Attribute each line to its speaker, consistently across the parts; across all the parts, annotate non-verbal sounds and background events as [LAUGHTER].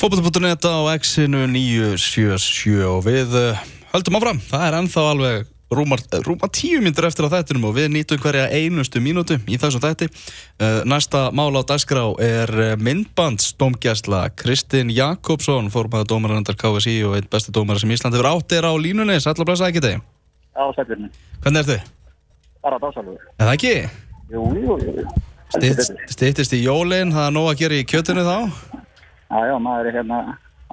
Speaker 1: Fókbóta.net á X-inu 977 og við uh, höldum áfram. Það er ennþá alveg rúmar, rúmar tíu myndur eftir á þættinum og við nýtum hverja einustu mínútu í þessum þætti. Uh, næsta mál á dagskrá er myndbandsdómgjæsla. Kristinn Jakobsson, fórmaður dómararandar KSI og einn besti dómarar sem Ísland hefur átt er á línunni. Sætla blessa ekki þig.
Speaker 2: Já, sætvirni.
Speaker 1: Hvernig ertu?
Speaker 2: Bara dásalur.
Speaker 1: Er það ekki?
Speaker 2: Jú, jú, jú.
Speaker 1: Stitt, stittist í jólinn, það er nóg að gera í kjötinu þá?
Speaker 2: Já, já, maður er hérna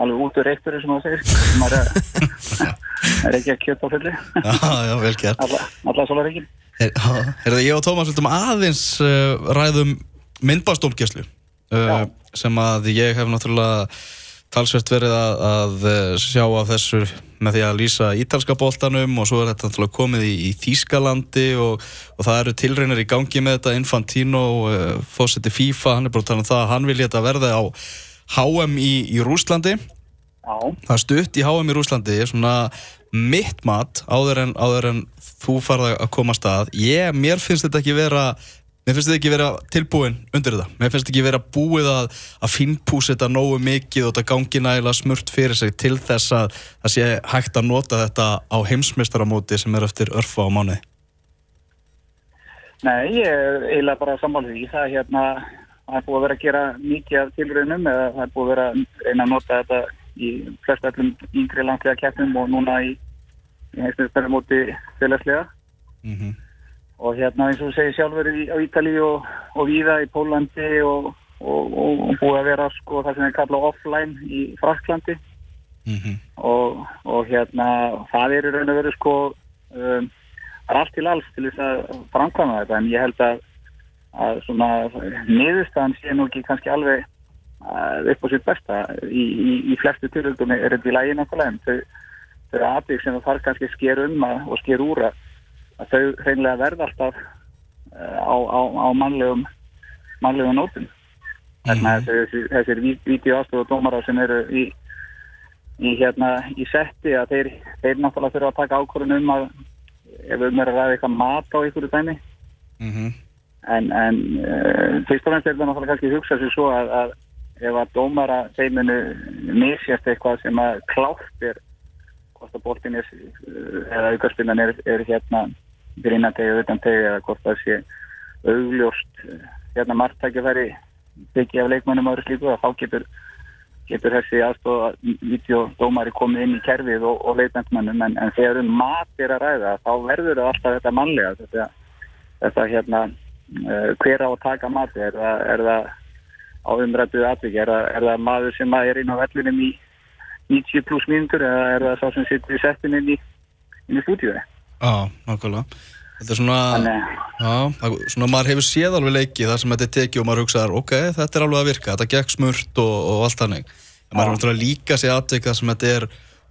Speaker 2: alveg út úr reyktur sem maður segir. Maður er, [LAUGHS] er ekki að kjöta á fulli.
Speaker 1: Já, já, vel gert.
Speaker 2: Ekki.
Speaker 1: Er, er það ég og Tómas vildum aðeins uh, ræðum myndbástómgjöslu uh, sem að ég hef náttúrulega talsvert verið að, að uh, sjá af þessu með því að lýsa ítalska bóltanum og svo er þetta náttúrulega komið í, í Þýskalandi og, og það eru tilreinir í gangi með þetta Infantino, uh, fósetti FIFA, hann er bara að tala um það að hann vil geta verði á HM í, í Rúslandi
Speaker 2: Já,
Speaker 1: það stutt í HM í Rúslandi svona mitt mat áður en, áður en þú farða að koma að. Stað ég, mér finnst þetta ekki vera mér finnst þetta ekki vera tilbúin undir þetta. Mér finnst þetta ekki vera búið að, að finnpúsa þetta nógu mikið og þetta gangi nægilega smurt fyrir sig til þess að það sé hægt að nota þetta á heimsmeistaramóti sem er eftir örfa á mánuði.
Speaker 2: Nei, ég er eiginlega bara sammálið því. Það er hérna, það er búið að vera að gera mikið af tilraunum eða það er búið að vera að reyna að nota þetta í flest öllum yngri langlega keppnum og núna í, í heimsmyndsverðum móti félagslega.
Speaker 1: mm -hmm.
Speaker 2: og hérna eins og segir sjálfur í, á Ítali og, og víða í Pólandi og, og, og, búið að vera sko það sem er kallað offline í Frakklandi og, og hérna það er í raun og veru sko um, allt til alls til þess að framkvæma þetta en ég held að, að svona niðurstaðan sé nú ekki kannski alveg upp á sitt besta. Í, í, í flestu tilhugdum er þetta í lægi náttúrulega en þau, þau aðbygg sem það þarf kannski sker um að, og sker úr að, að þau hreinlega verða alltaf uh, á, á, á mannlegum mannlegum nótum. Þannig að þessi, þessir vídeoastof og dómarar sem eru í í hérna í setti að þeir, þeir náttúrulega þurfa að taka ákvörðun um að ef um er að ræða eitthvað mat á einhverju dæmi en, en uh, fyrst og fremst er það náttúrulega kannski hugsa sér svo að, að ef að dómara þeiminu misjast eitthvað sem að klátt er hvort að boltin er uh, eða aukarspinnan er, er hérna fyrir innan tegi og utan tegi eða hvort það sé augljóst uh, hérna margtækjafæri tekið af leikmennum ári slíku að þá getur getur þessi aðstofa videodómari komið inn í kerfið og, og leitnæntmennum en, en þegar um mat er að ræða þá verður það alltaf þetta mannlega þetta, þetta hérna hver á að taka mati er það, er það á umrættuðu atviki? Er, er það maður sem er inn á vellinum í 90 pluss mínútur eða er það sá sem situr í settin inn í, í stúdíu
Speaker 1: Já, nákvæmlega. Þetta er svona, já, svona maður hefur séð alveg leiki þar sem þetta er tekið og maður hugsaðar ok, þetta er alveg að virka, þetta gekk smurt og, og allt þannig. En maður er náttúrulega líka séð aðtök þar sem þetta er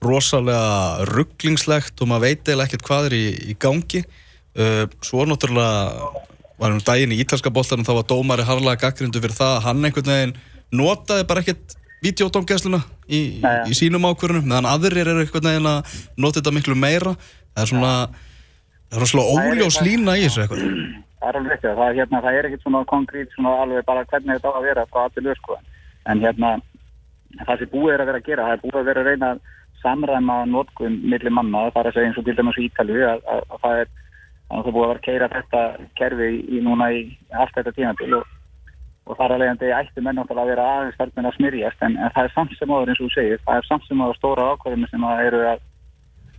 Speaker 1: rosalega rugglingslegt og maður veit eða ekkert hvað er í, í gangi. Uh, svo náttúrulega var um daginn í ítalska boltanum þá var dómari harlega gaggrindu fyrir það að hann einhvern veginn notaði bara ekkert videodómgæsluna í, í sínum ákvörunum meðan aðrir eru einhvern veginn að nota þetta miklu meira. Það er svona, það er
Speaker 2: er
Speaker 1: óljós lína í þessu eitthvað.
Speaker 2: Það er alveg réttið, það, hérna, það er ekkert svona konkrét svona alveg bara hvernig þetta á að vera frá allir lög sko. En hérna, það sem búið er að vera að gera, það er búið að vera að reyna að samræma notkun milli manna, það er að segja eins og til dæmis í Ítalju að, að, að það er að það búið að vera að keira þetta kerfi í, núna í allt þetta tímabil og, og það er alveg að ætti menn náttúrulega að vera aðeins verðin að smyrjast en, en það er samt sem áður eins og þú segir, það er samt sem áður stóra ákvörðum sem að eru að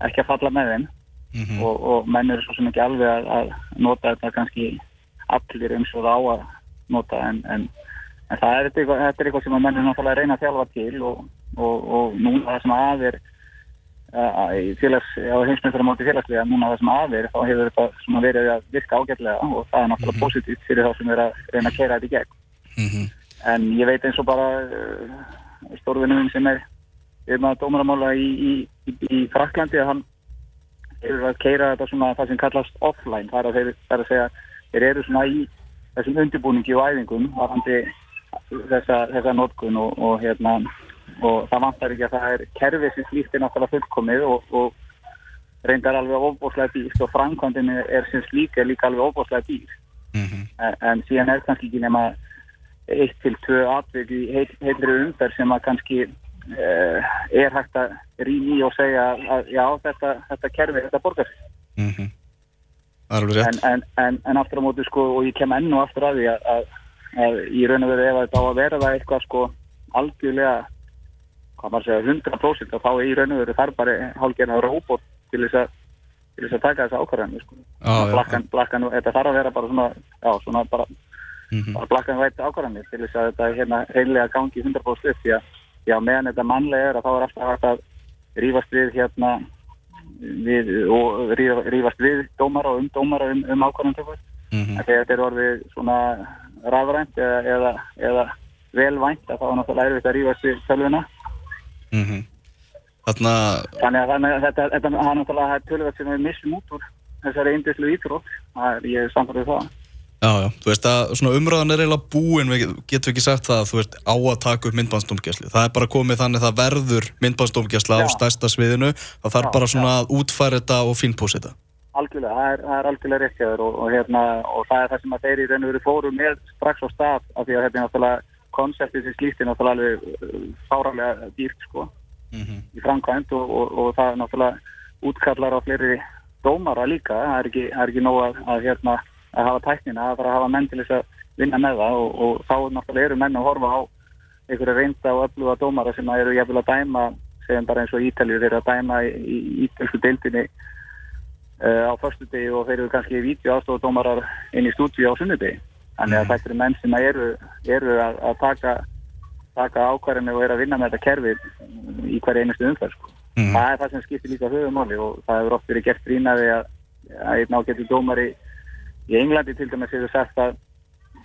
Speaker 2: ekki að falla með þeim
Speaker 1: Mhm.
Speaker 2: og, og menn eru svo sem ekki alveg að, að nota þetta kannski allir eins og það á að nota en, en, en það er eitthvað, þetta er eitthvað sem að menn er náttúrulega að reyna að þjálfa til og, og, og núna það sem að uh, í félags, á heimsmyndaramóti félagslega núna það sem að er þá hefur þetta verið að virka ágætlega og það er náttúrulega positíft fyrir þá sem er að reyna að kera þetta í gegn.
Speaker 1: Mhm.
Speaker 2: en ég veit eins og bara uh, stórvinnum sem er við maður dómaramála í, í, í, í Fraklandi að hann hefur að keira þetta svona það sem kallast offline. Það er að, það er að segja þeir eru svona í þessum undirbúningi og æfingum varandi þessa, þessa notkun og, og hérna og það vantar ekki að það er kerfið sem slíkt er náttúrulega fullkomið og, og reyndar alveg ofbóðslega dýrt og framkvæmdinn er, sem slík er líka alveg ofbóðslega dýrt
Speaker 1: Mhm.
Speaker 2: en, en síðan er kannski ekki nema eitt til tvö atvik í heit, heitri umferð sem að kannski uh, er hægt að í og segja að já, þetta, þetta kerfi, þetta borgar. Mm -hmm.
Speaker 1: Það.
Speaker 2: En, en, en, en aftur á mótu sko, og ég kem ennu aftur að því að, að, að í raun og veru ef þetta á að vera það eitthvað sko algjörlega, hvað maður segja, 100% þá er í raun og veru þar bara hálfgerðan robot til þess að til þess að taka þessa ákvarðanir sko. Blakkan, blakkan, þetta þarf að vera bara svona, já, svona bara, mm -hmm. bara blakkan vært ákvarðanir til þess að þetta hérna heimlega gangi 100% upp því að, já, meðan þetta mannlega er að þá er alltaf hægt að rífast við hérna við, og rífast við dómara og um dómara um, um ákvarðantökur mm -hmm. þegar þetta er orðið svona rafrænt eða, eða, eða velvænt að þá er náttúrulega erfitt að rífast við tölvuna mm -hmm.
Speaker 1: Þarna...
Speaker 2: Þannig að, þannig að þetta, þetta er náttúrulega tölvöld sem við missum út úr þessari eindislu íþrótt, ég er samfærið það.
Speaker 1: Já, já, þú veist að svona umröðan er eiginlega búin, við getum ekki sagt það að þú veist á að taka upp myndbánsdómgæsli. Það er bara komið þannig að það verður myndbánsdómgæsla á stærsta sviðinu, það þarf já, bara svona já. að útfæra þetta og finnpósa þetta.
Speaker 2: Algjörlega, það er, það er algjörlega rétt hjá þér og, og, hérna, og það er það sem að þeir í raun og veru fóru með strax á stað af því að þetta er náttúrulega konseptið sem slíkt er náttúrulega alveg fáralega dýrt sko mm -hmm. í framkvæmt og, og, og það er náttúrulega útkallar á fleiri dómara líka, það er ekki, ekki nóg að, að, hérna, að hafa tæknina, það er að hafa menn til þess að vinna með það og, og þá náttúrulega eru menn að horfa á einhverja reynda og öfluga dómara sem eru jæfnvel að dæma, segjum bara eins og Ítalið eru að dæma í Ítalsku deildinni uh, á förstu degi og þeir eru kannski í vídeo aðstofadómarar inn í stúdíu á sunnudegi þannig að mm. þetta eru menn sem eru, eru að, að taka taka ákvarðinu og er að vinna með þetta kerfi í hverja einustu umfær sko. mm. það er það sem skiptir líka höfumáli og það hefur oft verið gert grínaði að, að einn ágættu dómari í Englandi til dæmis hefur sagt að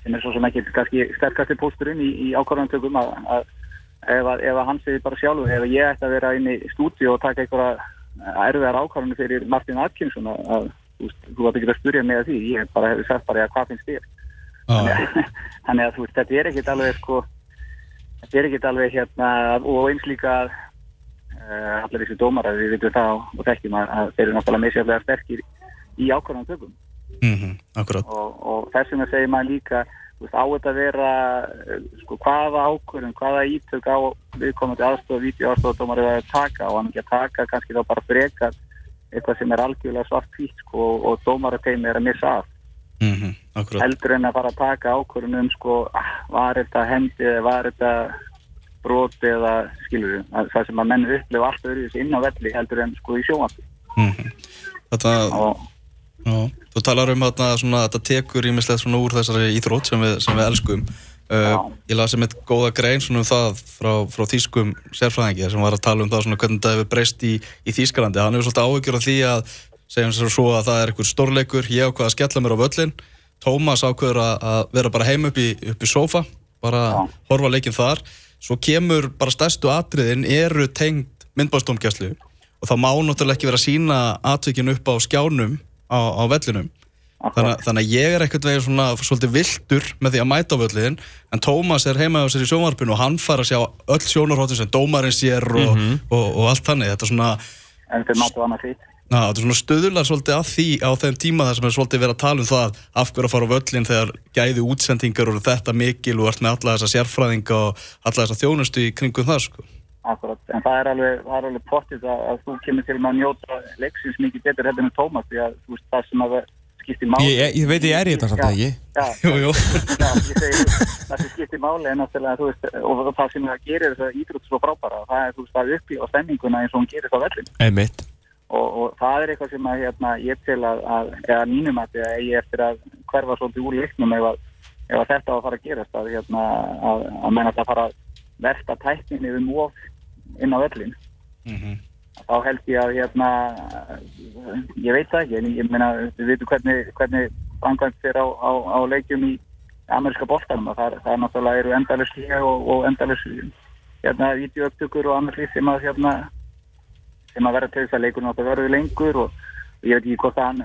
Speaker 2: sem er svo sem ekki kannski sterkasti pósturinn í, í ákvarðantökum að, að ef, að, ef að hann segir bara sjálfur ef ég ætti að vera inn í stúdíu og taka einhverja erfiðar ákvarðanu fyrir Martin Atkinson að þú vart ekki að spurja mig að því ég bara hefur sagt bara hvað finnst þér. [LAUGHS] þannig að þú veist þetta er ekkit alveg sko þetta er ekkert alveg hérna og eins líka uh, allir þessi dómar að við vitum það og þekkjum að, að þeir eru náttúrulega misjaflega sterkir í ákvörðan tökum.
Speaker 1: Mm -hmm,
Speaker 2: og, og þessum að segja maður líka veist, á þetta að vera sko, hvaða ákvörðun, hvaða ítök á viðkomandi aðstofa, víti aðstofadómar er að taka og hann ekki að taka kannski þá bara frekar eitthvað sem er algjörlega svart hvít sko, og, og dómarateimi er að missa af
Speaker 1: mm -hmm,
Speaker 2: heldur en að fara að taka ákvörðun um sko, var þetta hendi eða var þetta broti eða skilur það sem að menn upplifa allt öðruðis inn á velli heldur en sko í sjóansi mm -hmm.
Speaker 1: Þetta og, já, þú talar um að þetta tekur ímislegt svona úr þessari íþrótt sem við, sem við elskum. Uh, ég lasi mitt góða grein svona um það frá, frá þýskum sérfræðingi sem var að tala um það svona hvernig þetta hefur breyst í, í Þýskalandi, hann hefur svolítið áhugjur af því að segjum svo að það er einhver stórleikur ég ákvaða að skella mér á völlin Tómas ákvaður að vera bara heim upp í, upp í sofa, bara ja. horfa leikin þar, svo kemur bara stærstu atriðin eru tengt myndbástómgæslu og það má náttúrulega ekki vera að sína atvikin upp á skjánum á, á vellinum. Þannig, þannig að ég er ekkert veginn svona svolítið vildur með því að mæta á völlin en Tómas er heima á sér í sjónvarpinu og hann fara að sjá öll sjónarhóttin sem dómarinn sér og, mm -hmm. og, og, og allt þannig. Þetta er svona
Speaker 2: En þeir máttu annað því
Speaker 1: Já, þetta er svona stöðular svolítið að því á þeim tíma þar sem er svolítið verið að tala um það af hverju að fara á völlin þegar gæði útsendingar eru þetta mikil og ert með alla þessa sérfræðinga og alla þessa þjónustu í kringum það sko.
Speaker 2: Akkurat, en það er alveg, alveg portið að, að þú kemur til að njóta leiksins mikið betur hefðin en Tómas því að veist, það sem að skipti máli
Speaker 3: Ég, ég veit ég er í þetta samt að
Speaker 2: ekki Já, [LAUGHS] jú, jú. já ég segi það sem skipti máli en náttúrulega veist, og það sem það gerir þess að ídrútt svo frábæra það er þú veist að upplifa stemminguna eins og hún gerir það vellin
Speaker 3: Einmitt
Speaker 2: og, og það er eitthvað sem að hérna, ég til að, að eða mínum að ég eftir að hverfa svolítið úr leiknum ef, ef að þetta á að fara að gerast að, hérna, að, að menna þetta fara að versta tækninni um of inn á öllin mm -hmm. þá held ég að hérna, ég veit það ekki en ég meina við veitum hvernig, hvernig framkvæmt er á, á, á leikjum í ameríska bóltanum að það, það er náttúrulega eru endalus og, og endalus hérna, videoöptökur og annars líf sem að hérna sem að vera til þess að leikurinn átt að verður lengur og ég veit ekki hvort að hann,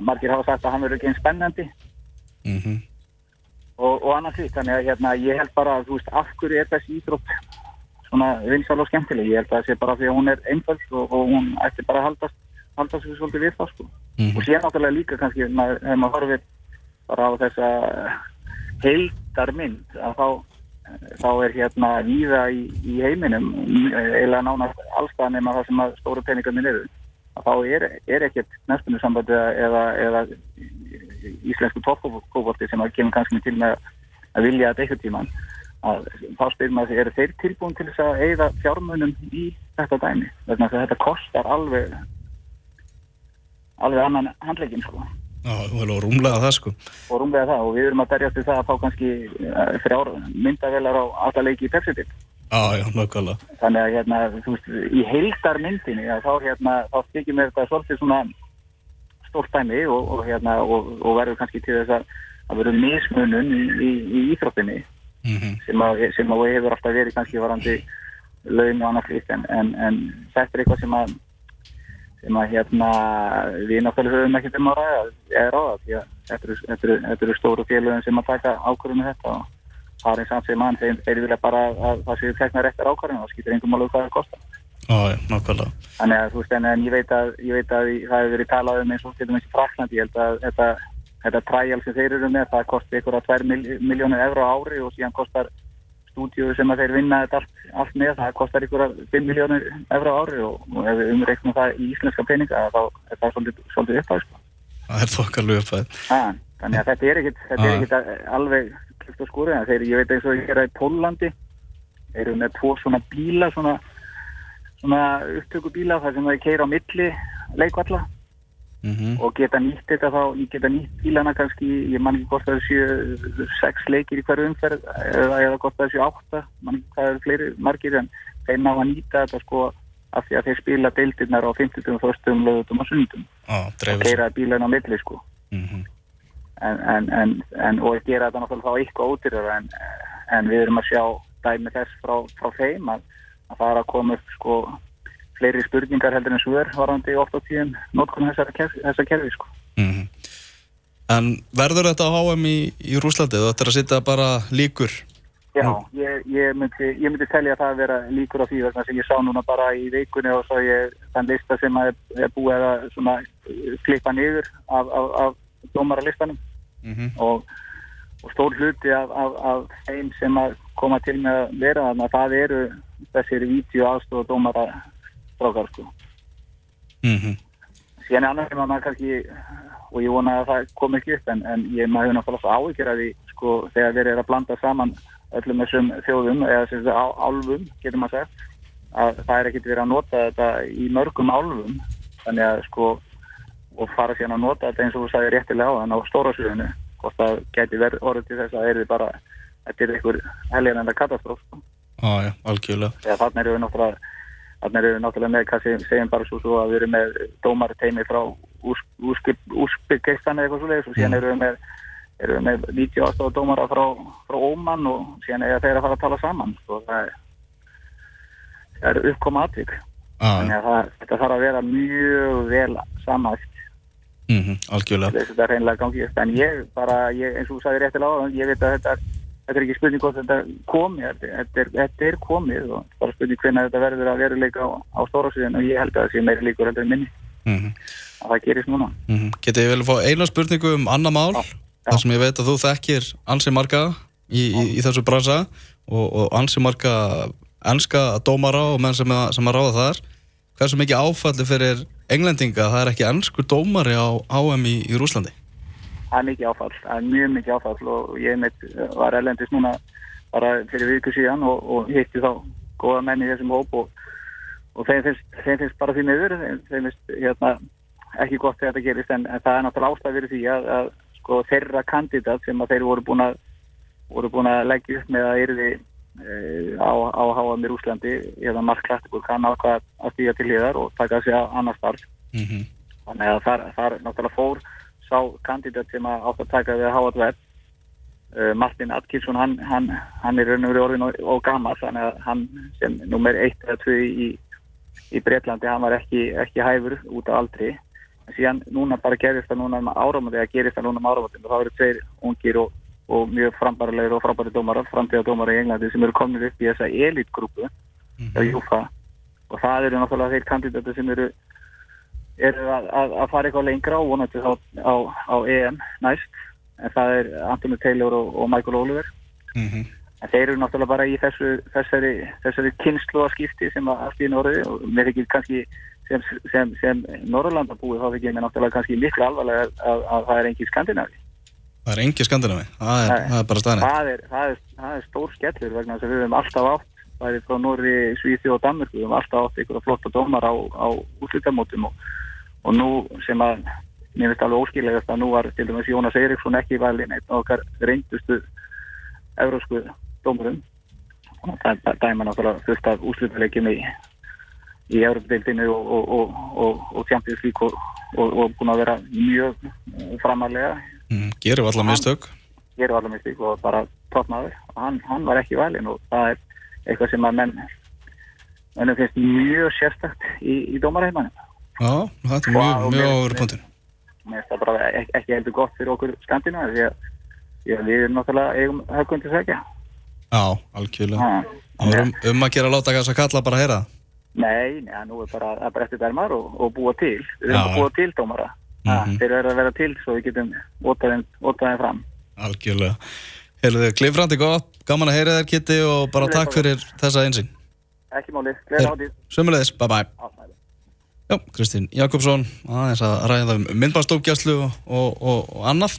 Speaker 2: margir hafa sagt að hann verður ekki einn spennandi mm -hmm. og, og annars því þannig að hérna, ég held bara að þú veist af hverju er þessi ídrótt svona vinsal og skemmtileg, ég held að það sé bara því að hún er einföld og, og hún ætti bara að haldast haldast svo svolítið við það sko mm -hmm. og sér náttúrulega líka kannski ef maður horfið bara á þessa heildar mynd að þá þá er hérna víða í, í heiminum eða nánast allstað nema það sem að stóru peningarnir eru. Þá er, er ekkert næstunni sambandi eða, eða íslensku toppfólkvólti sem að kemur kannski til með að vilja þetta eitthvað tíman að þá spyrum að eru þeir tilbúin til þess að eigða fjármunum í þetta dæmi? Að þetta kostar alveg alveg annan handlegin sko
Speaker 1: Hefur rúmlega það sko.
Speaker 2: Og rúmlega það og við erum að berjast í það að fá kannski frjár eh, myndavelar á alla leiki í
Speaker 1: nákvæmlega.
Speaker 2: Þannig að hérna, veist, í heildar myndinni að þá hérna, þá stykjum við þetta svolítið svona stórt dæmi og, og hérna, og, og verður kannski til þess að að verður mismunum í, í, í íþróttinni mm -hmm. sem, að, sem að hefur alltaf verið kannski varandi laun og annars líkt en, en, en þetta er eitthvað sem að sem að hérna við náttúrulega höfum ekkert um að ræða eða ráða því að þetta eru stóru félögum sem að taka ákvörðum með þetta og það er eins og sem mann þeir, þeir vilja bara að það séu tekna réttar ákvörðum og það skýtir einhverjum alveg hvað það kostar
Speaker 1: Já, nákvæmlega.
Speaker 2: Þannig að þú veist en, ég veit að, ég veit að það hefur verið talað um eins og getum eins í Frakland ég held að þetta þetta træjál sem þeir eru með, það kostar ykkur að 2 miljónir euró ári og síðan kostar stúdíu sem að þeir vinna allt, allt með, það kostar ykkur að 5 miljónir euró ári og, ef við umreiknum það í íslenska peninga þá er það svolítið, svolítið uppæð sko.
Speaker 1: Það er þokkalug uppæð
Speaker 2: Þannig að þetta er ekkit, þetta er ekkit alveg klift og skúrið, þeir, ég veit eins og ég er að í Pólandi eru með tvo svona bíla svona, svona upptökubíla þar sem það er keira á milli leikvalla Mm -hmm. og geta nýtt þetta þá, geta nýtt bílana kannski, ég man ekki hvort það séu sex leikir í hverju umferð eða, hvort það séu átta, man ekki hvað er fleiri margir en þeir ná að nýta þetta sko af því að þeir spila deildirnar á 50. og 1. lögutum og sundum
Speaker 1: ah,
Speaker 2: og keira bílana á milli sko mm -hmm. en, en, en, en og gera þetta náttúrulega þá eitthvað ódýrar en við erum að sjá dæmi þess frá, frá þeim að, að það er að koma upp sko fleiri spurningar heldur en svör varandi oft á tíum notkunum þessar kerfi sko. mm -hmm.
Speaker 1: En verður þetta HM í, í Rúslandi? Þú ættir að sitta bara líkur?
Speaker 2: Já, ég, ég, myndi, ég myndi telja að það að vera líkur á því þess að ég sá núna bara í veikunni og svo ég þann lista sem er, er búið að svona, klippa niður af, af, af dómaralistanum mm -hmm. og, og stór hluti af, af þeim sem að koma til með að vera þarna, það eru þessir vídeo aðstofa dómara strákar sko mm -hmm. síðan er annars sem að maður kannski og ég vona að það kom ekki upp en, en ég maður hefur náttúrulega áhyggjur að því sko þegar þeir eru að blanda saman öllum þessum þjóðum eða sem þetta álfum, getur maður sagt að það er ekkert verið að nota þetta í mörgum álfum þannig að sko og fara síðan að nota þetta eins og þú sagði réttilega á þann á stórasugunu hvort það geti verið orðið til þess að er bara þetta er einhver helgar enda katastróf sko.
Speaker 1: ah, ja, algjörlega
Speaker 2: þannig eru við náttúrulega Þannig erum við náttúrulega með, hvað segjum bara svo, svo að við erum með dómarteimi frá Úsbyggeistan eða eitthvað svo leiðis og síðan erum við með, erum við með 90 ástofa dómara frá, frá Óman og síðan er þeir að fara að tala saman. Svo það er, uppkoma aðvík. Ah. Þannig að það, þetta þarf að vera mjög vel samægt.
Speaker 1: Mm -hmm, algjörlega.
Speaker 2: Þetta er reynilega gangið. En ég bara, ég, eins og þú sagði réttilega á, ég veit að þetta er þetta er ekki spurning hvort þetta komi þetta er, þetta er komið og bara spurning hvernig þetta verður að veruleika á, á stórásíðan og ég held að það sé meiri líkur heldur en minni mm -hmm. að það gerist núna mm
Speaker 1: -hmm. Getið ég vel að fá eina spurningu um annar mál já, já. þar sem ég veit að þú þekkir ansi marga í, í, í þessu bransa og, og ansi marga ennska dómara og menn sem að, sem að ráða þar hversu mikið áfalli fyrir englendinga það er ekki ennskur dómari á HM í, í Rúslandi
Speaker 2: það er mikið áfall, það er mjög mikið áfall og ég meitt var erlendist núna bara fyrir viku síðan og, og hitti þá góða menni í þessum hóp og, og þeim finnst, þeim finnst bara því meður, þeim finnst hérna, ekki gott þegar þetta gerist en, en það er náttúrulega ástæð fyrir því að, að sko, þeirra kandidat sem að þeir voru búin að voru búin að leggja upp með að yrði e, á, á í Úslandi eða Mark Klættikur kann ákvað að stíga til hliðar og taka sig að annar starf mm -hmm. þannig að þar, þar náttúrulega fór sá kandidat sem átt að taka við Howard Webb uh, Martin Atkinson hann, hann, hann er raun og verið orðin og, gammal þannig að hann sem nummer 1 eða 2 í, í Breitlandi hann var ekki, ekki hæfur út af aldri en síðan núna bara gerist það núna um áramöndi eða gerist það núna um áramöndi og þá eru tveir ungir og, og mjög frambarilegir og frábæri dómarar, framtíðadómarar í Englandi sem eru komin upp í þessa elitgrúpu mm -hmm. og það eru náttúrulega þeir kandidatar sem eru eru að, að, að fara eitthvað lengra og vonandi á, á, á EM næst. En það er Anthony Taylor og, og Michael Oliver. Mm -hmm. en þeir eru náttúrulega bara í þessu, þessari, þessari kynnslóðaskipti sem að allt í norðu og mér ekki kannski sem, sem, sem Norrlandabúi þá ekki mér náttúrulega kannski miklu alvarlega að, að, að það er engi skandinavi.
Speaker 1: Það er engi skandinavi, það er, það er bara staðnætt
Speaker 2: það, það, það er stór skellur vegna þess að við höfum alltaf átt bæði frá Norri, Svíði og Danmörku við höfum alltaf átt einhverja flotta dómar á, á útlutamótum og, og nú sem að mér finnst alveg óskillegast að nú var til dæmis Jónas Eiríksson ekki valin einn okkar reyndustu eurósku dómurum og það dæma náttúrulega fullt af útlutuleikjum í í Európa-deildinu og, og, og, og Champions League og búin að vera mjög framalega
Speaker 1: Mm, gerum allar mistök.
Speaker 2: Gerum allar mistök og bara toppnáður. Hann, hann var ekki valin og það er eitthvað sem að menn mennum finnst mjög sérstakt í, í dómaræðmanum.
Speaker 1: Já, þetta er mjög, mjög áveru punktin.
Speaker 2: Mér finnst það bara ekki, heldur gott fyrir okkur skandina því að, því að við erum náttúrulega eigum höfkundi segja.
Speaker 1: Já, algjörlega. Um, um að gera láta þess að kalla bara að heyra það?
Speaker 2: Nei, neða, nú er bara að breytta dærmar og, og búa til. Við erum að búa til dómara. Mm -hmm. þeir eru að vera til svo við getum ótaðið fram
Speaker 1: Algjörlega Heiluðu, klifrandi gott, gaman að heyra þér Kitty og bara takk fyrir þessa einsinn
Speaker 2: Ekki máli, gleða átið
Speaker 1: Svömmulegis, bye bye Já, Kristín Jakobsson aðeins að ræða um myndbárstókjæslu og, og, og, og annað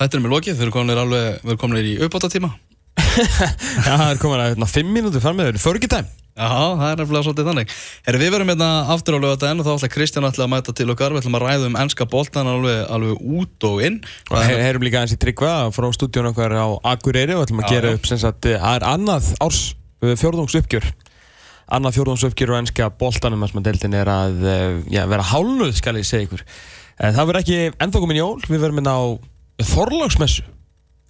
Speaker 1: Þetta er með lokið, við erum komin í uppáttatíma [LAUGHS]
Speaker 3: Já, það er komin að 5 hérna, mínútur fram með þér, förgitæm
Speaker 1: Já, það er nefnilega svolítið þannig. Herri, við verum hérna aftur á lögadaginn og þá ætla Kristján ætla að mæta til okkar. Við ætlum að ræða um ennska boltan alveg, alveg út og inn.
Speaker 3: Og her, heyrum líka eins í tryggva frá stúdíun okkar á Akureyri og ætlum að já, gera upp sem sagt, það er annað árs uh, fjórðungsuppgjör. Annað fjórðungsuppgjör og ennska boltanum sem að deildin er að uh, já, vera hálnuð, skal ég segja ykkur. Það verður ekki ennþá komin jól, við verum hérna á Þorlagsmessu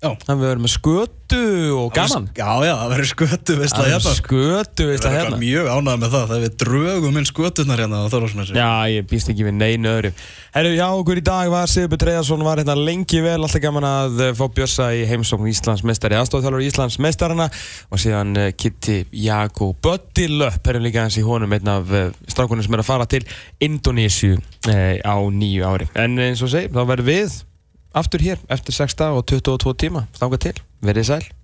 Speaker 3: þannig að við verðum með skötu og gaman.
Speaker 1: Já, já, það verður skötu veistla hérna.
Speaker 3: Skötu veistla hérna.
Speaker 1: Ég er mjög ánægð með það, er við drögum inn skötunar hérna á Þorvarsmessu
Speaker 3: Já, ég býst ekki við neinu öðru. Herru, já, okkur í dag var Sigur Treyðarsson var hérna lengi vel, alltaf gaman að fá bjössa í heimsókn Íslands mestari aðstofþjálfur Íslands mestarana og síðan uh, Kitty Jago Böttilöpp erum líka hans í honum einn af uh, strákunum sem er að fara til Indonésiu uh, á nýju ári. En eins og seg, þá verðum við aftur hér eftir 6 dag og 22 tíma. Stanga til. Verðið sæl.